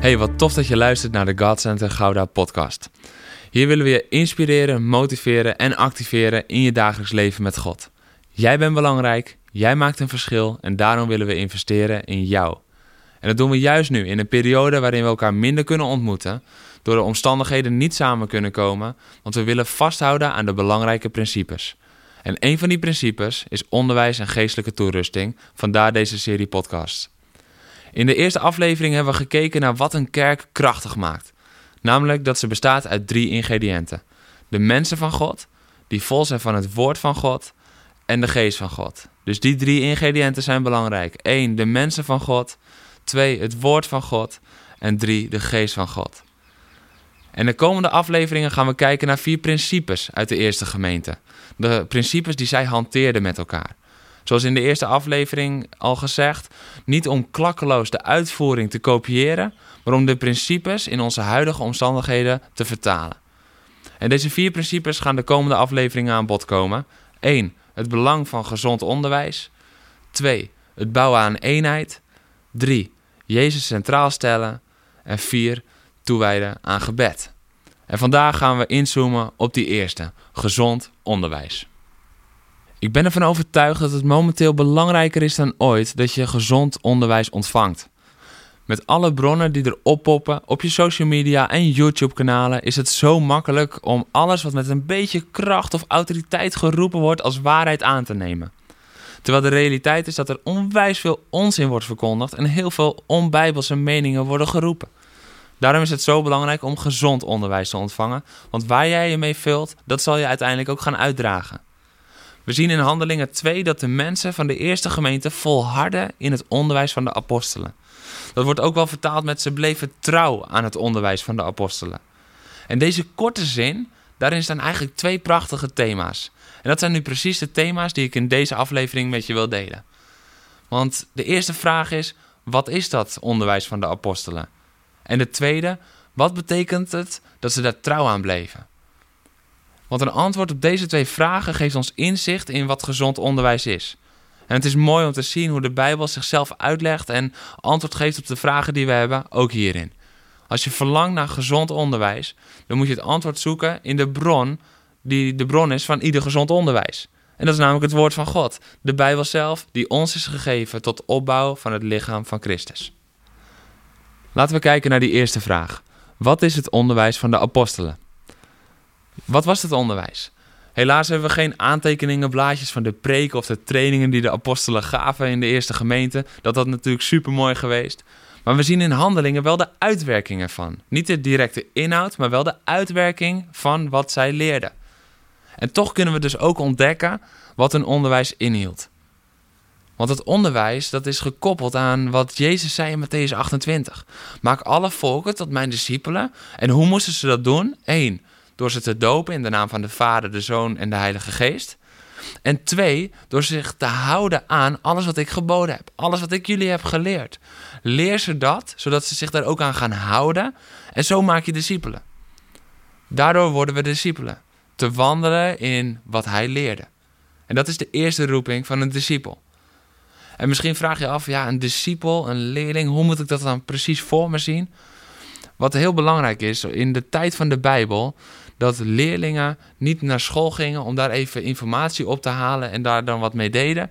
Hey, wat tof dat je luistert naar de God Center Gouda podcast. Hier willen we je inspireren, motiveren en activeren in je dagelijks leven met God. Jij bent belangrijk, jij maakt een verschil en daarom willen we investeren in jou. En dat doen we juist nu in een periode waarin we elkaar minder kunnen ontmoeten, door de omstandigheden niet samen kunnen komen, want we willen vasthouden aan de belangrijke principes. En een van die principes is onderwijs en geestelijke toerusting, vandaar deze serie podcasts. In de eerste aflevering hebben we gekeken naar wat een kerk krachtig maakt. Namelijk dat ze bestaat uit drie ingrediënten: de mensen van God, die vol zijn van het woord van God, en de geest van God. Dus die drie ingrediënten zijn belangrijk: 1. de mensen van God, 2. het woord van God en 3. de geest van God. En de komende afleveringen gaan we kijken naar vier principes uit de eerste gemeente. De principes die zij hanteerden met elkaar. Zoals in de eerste aflevering al gezegd, niet om klakkeloos de uitvoering te kopiëren, maar om de principes in onze huidige omstandigheden te vertalen. En deze vier principes gaan de komende afleveringen aan bod komen. 1. Het belang van gezond onderwijs. 2. Het bouwen aan eenheid. 3. Jezus centraal stellen. En 4. Toewijden aan gebed. En vandaag gaan we inzoomen op die eerste, gezond onderwijs. Ik ben ervan overtuigd dat het momenteel belangrijker is dan ooit dat je gezond onderwijs ontvangt. Met alle bronnen die er oppoppen op je social media en YouTube-kanalen is het zo makkelijk om alles wat met een beetje kracht of autoriteit geroepen wordt als waarheid aan te nemen. Terwijl de realiteit is dat er onwijs veel onzin wordt verkondigd en heel veel onbijbelse meningen worden geroepen. Daarom is het zo belangrijk om gezond onderwijs te ontvangen, want waar jij je mee vult, dat zal je uiteindelijk ook gaan uitdragen. We zien in Handelingen 2 dat de mensen van de eerste gemeente volharden in het onderwijs van de apostelen. Dat wordt ook wel vertaald met ze bleven trouw aan het onderwijs van de apostelen. En deze korte zin, daarin staan eigenlijk twee prachtige thema's. En dat zijn nu precies de thema's die ik in deze aflevering met je wil delen. Want de eerste vraag is: wat is dat onderwijs van de apostelen? En de tweede, wat betekent het dat ze daar trouw aan bleven? Want een antwoord op deze twee vragen geeft ons inzicht in wat gezond onderwijs is. En het is mooi om te zien hoe de Bijbel zichzelf uitlegt en antwoord geeft op de vragen die we hebben, ook hierin. Als je verlangt naar gezond onderwijs, dan moet je het antwoord zoeken in de bron die de bron is van ieder gezond onderwijs. En dat is namelijk het woord van God, de Bijbel zelf, die ons is gegeven tot opbouw van het lichaam van Christus. Laten we kijken naar die eerste vraag. Wat is het onderwijs van de apostelen? Wat was het onderwijs? Helaas hebben we geen aantekeningen, blaadjes van de preken of de trainingen die de apostelen gaven in de eerste gemeente. Dat had natuurlijk super mooi geweest. Maar we zien in handelingen wel de uitwerking ervan. Niet de directe inhoud, maar wel de uitwerking van wat zij leerden. En toch kunnen we dus ook ontdekken wat hun onderwijs inhield. Want het onderwijs dat is gekoppeld aan wat Jezus zei in Matthäus 28. Maak alle volken tot mijn discipelen. En hoe moesten ze dat doen? Eén, door ze te dopen in de naam van de Vader, de Zoon en de Heilige Geest. En twee, door zich te houden aan alles wat ik geboden heb, alles wat ik jullie heb geleerd. Leer ze dat, zodat ze zich daar ook aan gaan houden. En zo maak je discipelen. Daardoor worden we discipelen. Te wandelen in wat hij leerde. En dat is de eerste roeping van een discipel. En misschien vraag je af, ja, een discipel, een leerling, hoe moet ik dat dan precies voor me zien? Wat heel belangrijk is, in de tijd van de Bijbel dat leerlingen niet naar school gingen om daar even informatie op te halen en daar dan wat mee deden.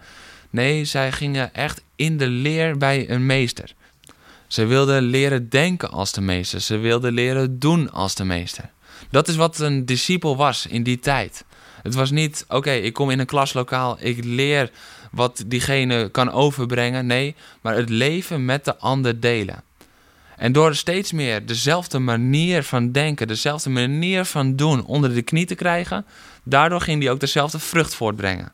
Nee, zij gingen echt in de leer bij een meester. Ze wilden leren denken als de meester. Ze wilden leren doen als de meester. Dat is wat een discipel was in die tijd. Het was niet, oké, ik kom in een klaslokaal, ik leer wat diegene kan overbrengen. Nee, maar het leven met de ander delen. En door steeds meer dezelfde manier van denken, dezelfde manier van doen onder de knie te krijgen, daardoor ging hij ook dezelfde vrucht voortbrengen.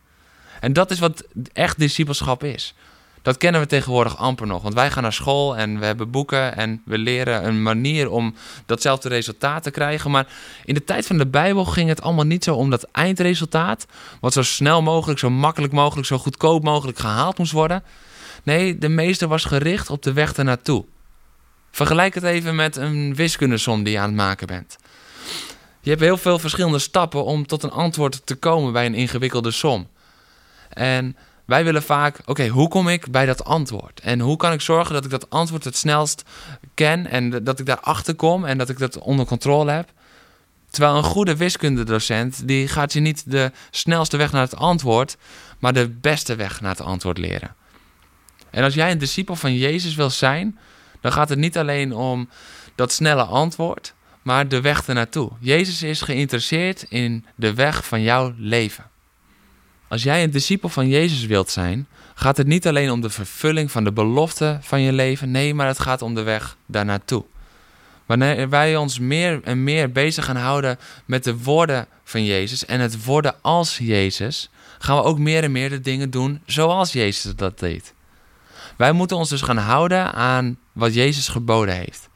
En dat is wat echt discipelschap is. Dat kennen we tegenwoordig amper nog. Want wij gaan naar school en we hebben boeken en we leren een manier om datzelfde resultaat te krijgen. Maar in de tijd van de Bijbel ging het allemaal niet zo om dat eindresultaat. Wat zo snel mogelijk, zo makkelijk mogelijk, zo goedkoop mogelijk gehaald moest worden. Nee, de meester was gericht op de weg ernaartoe. Vergelijk het even met een wiskundesom die je aan het maken bent. Je hebt heel veel verschillende stappen om tot een antwoord te komen bij een ingewikkelde som. En wij willen vaak, oké, hoe kom ik bij dat antwoord? En hoe kan ik zorgen dat ik dat antwoord het snelst ken en dat ik daarachter kom en dat ik dat onder controle heb? Terwijl een goede wiskundedocent, die gaat je niet de snelste weg naar het antwoord, maar de beste weg naar het antwoord leren. En als jij een discipel van Jezus wil zijn, dan gaat het niet alleen om dat snelle antwoord, maar de weg ernaartoe. Jezus is geïnteresseerd in de weg van jouw leven. Als jij een discipel van Jezus wilt zijn, gaat het niet alleen om de vervulling van de belofte van je leven, nee, maar het gaat om de weg daarnaartoe. Wanneer wij ons meer en meer bezig gaan houden met de woorden van Jezus en het worden als Jezus, gaan we ook meer en meer de dingen doen zoals Jezus dat deed. Wij moeten ons dus gaan houden aan wat Jezus geboden heeft.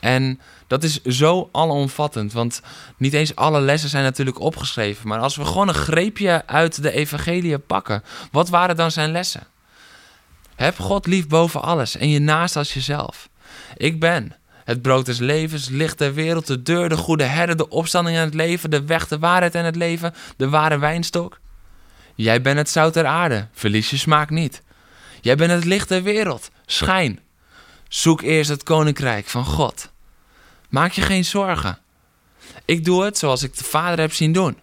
En dat is zo alomvattend, want niet eens alle lessen zijn natuurlijk opgeschreven. Maar als we gewoon een greepje uit de evangelie pakken, wat waren dan zijn lessen? Heb God lief boven alles en je naast als jezelf. Ik ben het brood des levens, licht der wereld, de deur, de goede herder, de opstanding en het leven, de weg, de waarheid en het leven, de ware wijnstok. Jij bent het zout der aarde, verlies je smaak niet. Jij bent het licht der wereld, schijn. Zoek eerst het koninkrijk van God. Maak je geen zorgen. Ik doe het zoals ik de Vader heb zien doen.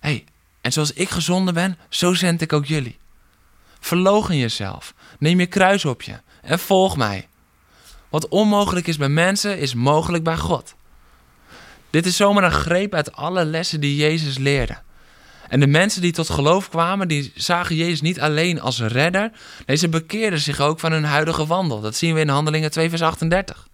hey, en zoals ik gezonden ben, zo zend ik ook jullie. Verlogen jezelf, neem je kruis op je en volg mij. Wat onmogelijk is bij mensen, is mogelijk bij God. Dit is zomaar een greep uit alle lessen die Jezus leerde. En de mensen die tot geloof kwamen, die zagen Jezus niet alleen als redder. Nee, ze bekeerden zich ook van hun huidige wandel. Dat zien we in Handelingen 2 vers 38.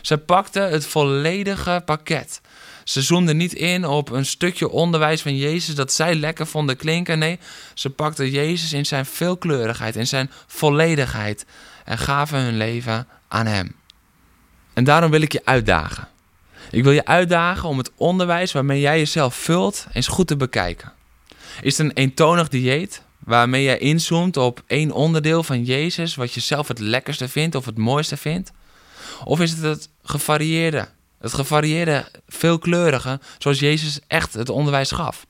Ze pakten het volledige pakket. Ze zoomden niet in op een stukje onderwijs van Jezus dat zij lekker vonden klinken. Nee, ze pakten Jezus in zijn veelkleurigheid, in zijn volledigheid en gaven hun leven aan Hem. En daarom wil ik je uitdagen. Ik wil je uitdagen om het onderwijs waarmee jij jezelf vult eens goed te bekijken. Is het een eentonig dieet waarmee jij inzoomt op één onderdeel van Jezus wat je zelf het lekkerste vindt of het mooiste vindt? Of is het het gevarieerde, het gevarieerde, veelkleurige, zoals Jezus echt het onderwijs gaf?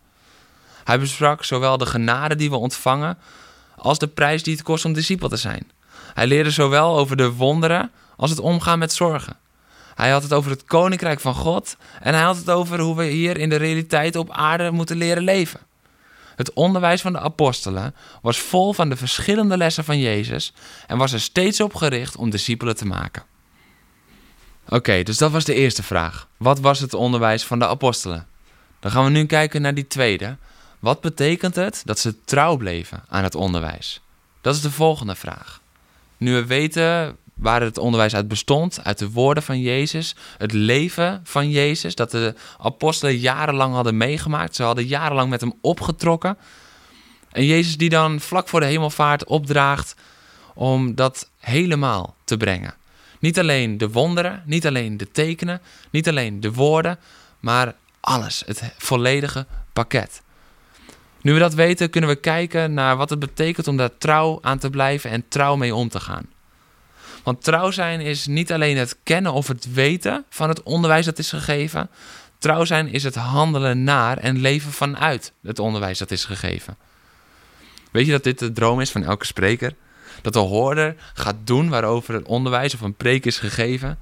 Hij besprak zowel de genade die we ontvangen als de prijs die het kost om discipel te zijn. Hij leerde zowel over de wonderen als het omgaan met zorgen. Hij had het over het koninkrijk van God en hij had het over hoe we hier in de realiteit op aarde moeten leren leven. Het onderwijs van de apostelen was vol van de verschillende lessen van Jezus en was er steeds op gericht om discipelen te maken. Oké, dus dat was de eerste vraag. Wat was het onderwijs van de apostelen? Dan gaan we nu kijken naar die tweede. Wat betekent het dat ze trouw bleven aan het onderwijs? Dat is de volgende vraag. Nu we weten waar het onderwijs uit bestond, uit de woorden van Jezus, het leven van Jezus, dat de apostelen jarenlang hadden meegemaakt. Ze hadden jarenlang met hem opgetrokken. En Jezus die dan vlak voor de hemelvaart opdraagt om dat helemaal te brengen. Niet alleen de wonderen, niet alleen de tekenen, niet alleen de woorden, maar alles, het volledige pakket. Nu we dat weten, kunnen we kijken naar wat het betekent om daar trouw aan te blijven en trouw mee om te gaan. Want trouw zijn is niet alleen het kennen of het weten van het onderwijs dat is gegeven. Trouw zijn is het handelen naar en leven vanuit het onderwijs dat is gegeven. Weet je dat dit de droom is van elke spreker? Dat de hoorder gaat doen waarover het onderwijs of een preek is gegeven.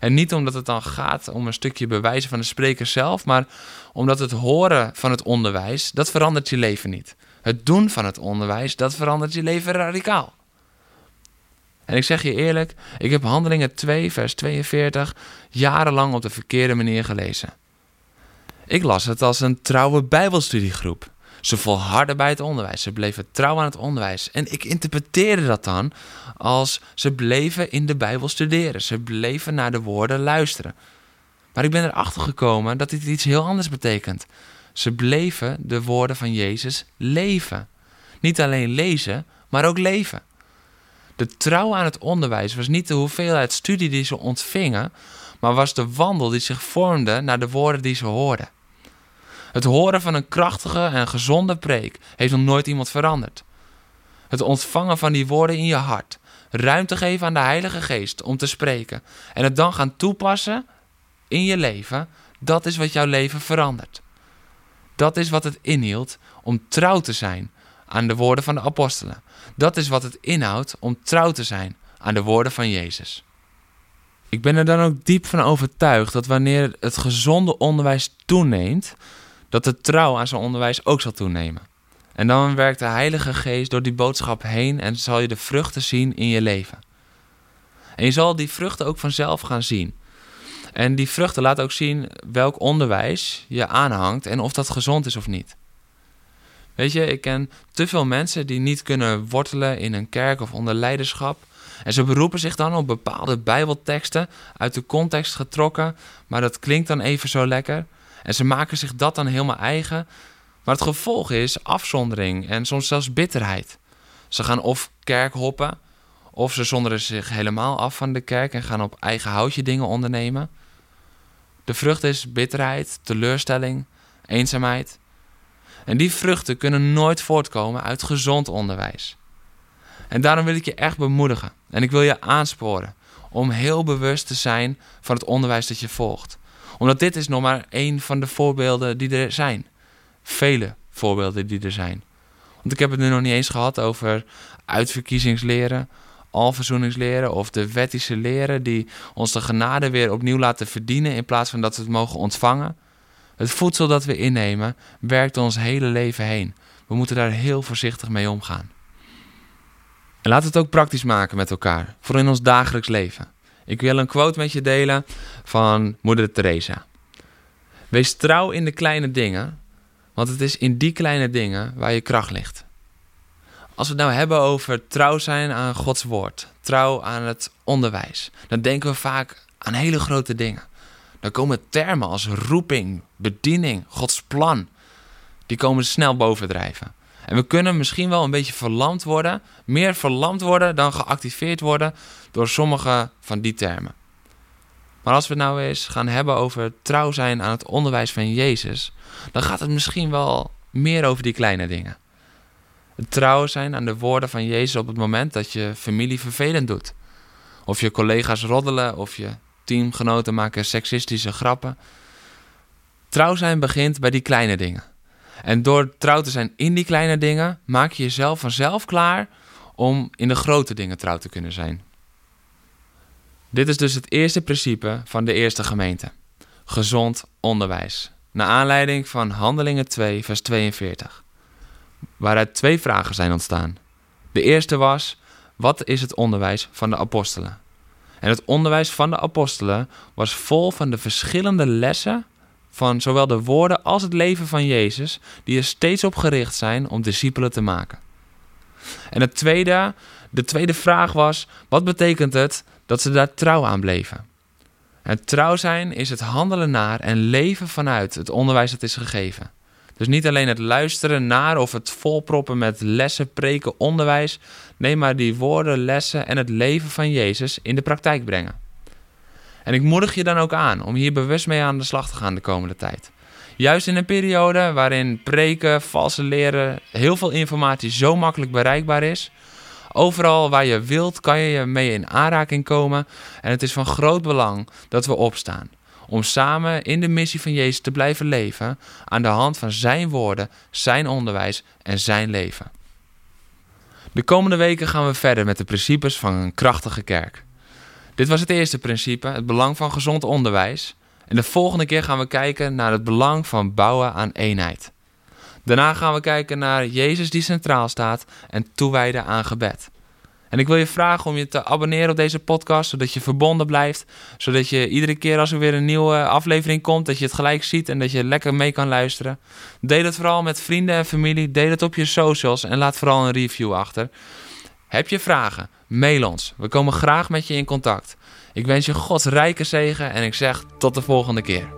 En niet omdat het dan gaat om een stukje bewijzen van de spreker zelf, maar omdat het horen van het onderwijs, dat verandert je leven niet. Het doen van het onderwijs, dat verandert je leven radicaal. En ik zeg je eerlijk, ik heb Handelingen 2, vers 42 jarenlang op de verkeerde manier gelezen. Ik las het als een trouwe Bijbelstudiegroep. Ze volharden bij het onderwijs, ze bleven trouw aan het onderwijs. En ik interpreteerde dat dan als ze bleven in de Bijbel studeren, ze bleven naar de woorden luisteren. Maar ik ben erachter gekomen dat dit iets heel anders betekent. Ze bleven de woorden van Jezus leven. Niet alleen lezen, maar ook leven. De trouw aan het onderwijs was niet de hoeveelheid studie die ze ontvingen, maar was de wandel die zich vormde naar de woorden die ze hoorden. Het horen van een krachtige en gezonde preek heeft nog nooit iemand veranderd. Het ontvangen van die woorden in je hart, ruimte geven aan de Heilige Geest om te spreken en het dan gaan toepassen in je leven, dat is wat jouw leven verandert. Dat is wat het inhield om trouw te zijn aan de woorden van de apostelen. Dat is wat het inhoudt om trouw te zijn aan de woorden van Jezus. Ik ben er dan ook diep van overtuigd dat wanneer het gezonde onderwijs toeneemt, dat de trouw aan zijn onderwijs ook zal toenemen. En dan werkt de Heilige Geest door die boodschap heen en zal je de vruchten zien in je leven. En je zal die vruchten ook vanzelf gaan zien. En die vruchten laten ook zien welk onderwijs je aanhangt en of dat gezond is of niet. Weet je, ik ken te veel mensen die niet kunnen wortelen in een kerk of onder leiderschap. En ze beroepen zich dan op bepaalde Bijbelteksten uit de context getrokken, maar dat klinkt dan even zo lekker. En ze maken zich dat dan helemaal eigen. Maar het gevolg is afzondering en soms zelfs bitterheid. Ze gaan of kerk hoppen, of ze zonderen zich helemaal af van de kerk en gaan op eigen houtje dingen ondernemen. De vrucht is bitterheid, teleurstelling, eenzaamheid. En die vruchten kunnen nooit voortkomen uit gezond onderwijs. En daarom wil ik je echt bemoedigen en ik wil je aansporen om heel bewust te zijn van het onderwijs dat je volgt. Omdat dit is nog maar één van de voorbeelden die er zijn. Vele voorbeelden die er zijn. Want ik heb het nu nog niet eens gehad over uitverkiezingsleren, alverzoeningsleren of de wettische leren die ons de genade weer opnieuw laten verdienen in plaats van dat we het mogen ontvangen. Het voedsel dat we innemen werkt ons hele leven heen. We moeten daar heel voorzichtig mee omgaan. En we het ook praktisch maken met elkaar, voor in ons dagelijks leven. Ik wil een quote met je delen van Moeder Teresa. Wees trouw in de kleine dingen, want het is in die kleine dingen waar je kracht ligt. Als we het nou hebben over trouw zijn aan Gods woord, trouw aan het onderwijs, dan denken we vaak aan hele grote dingen. Dan komen termen als roeping, bediening, Gods plan, die komen snel bovendrijven. En we kunnen misschien wel een beetje verlamd worden, meer verlamd worden dan geactiveerd worden door sommige van die termen. Maar als we het nou eens gaan hebben over trouw zijn aan het onderwijs van Jezus, dan gaat het misschien wel meer over die kleine dingen. Het trouw zijn aan de woorden van Jezus op het moment dat je familie vervelend doet. Of je collega's roddelen, of je teamgenoten maken seksistische grappen. Trouw zijn begint bij die kleine dingen. En door trouw te zijn in die kleine dingen, maak je jezelf vanzelf klaar om in de grote dingen trouw te kunnen zijn. Dit is dus het eerste principe van de eerste gemeente: gezond onderwijs. Naar aanleiding van Handelingen 2, vers 42, waaruit twee vragen zijn ontstaan. De eerste was: wat is het onderwijs van de apostelen? En het onderwijs van de apostelen was vol van de verschillende lessen van zowel de woorden als het leven van Jezus, die er steeds op gericht zijn om discipelen te maken. En het tweede, de tweede vraag was: wat betekent het dat ze daar trouw aan bleven? En trouw zijn is het handelen naar en leven vanuit het onderwijs dat is gegeven. Dus niet alleen het luisteren naar of het volproppen met lessen, preken, onderwijs. Nee, maar die woorden, lessen en het leven van Jezus in de praktijk brengen. En ik moedig je dan ook aan om hier bewust mee aan de slag te gaan de komende tijd. Juist in een periode waarin preken, valse leren, heel veel informatie zo makkelijk bereikbaar is. Overal waar je wilt kan je mee in aanraking komen. En het is van groot belang dat we opstaan. Om samen in de missie van Jezus te blijven leven aan de hand van zijn woorden, zijn onderwijs en zijn leven. De komende weken gaan we verder met de principes van een krachtige kerk. Dit was het eerste principe, het belang van gezond onderwijs. En de volgende keer gaan we kijken naar het belang van bouwen aan eenheid. Daarna gaan we kijken naar Jezus die centraal staat en toewijden aan gebed. En ik wil je vragen om je te abonneren op deze podcast, zodat je verbonden blijft. Zodat je iedere keer als er weer een nieuwe aflevering komt, dat je het gelijk ziet en dat je lekker mee kan luisteren. Deel het vooral met vrienden en familie, deel het op je socials en laat vooral een review achter. Heb je vragen? Mail ons. We komen graag met je in contact. Ik wens je Gods rijke zegen en ik zeg tot de volgende keer.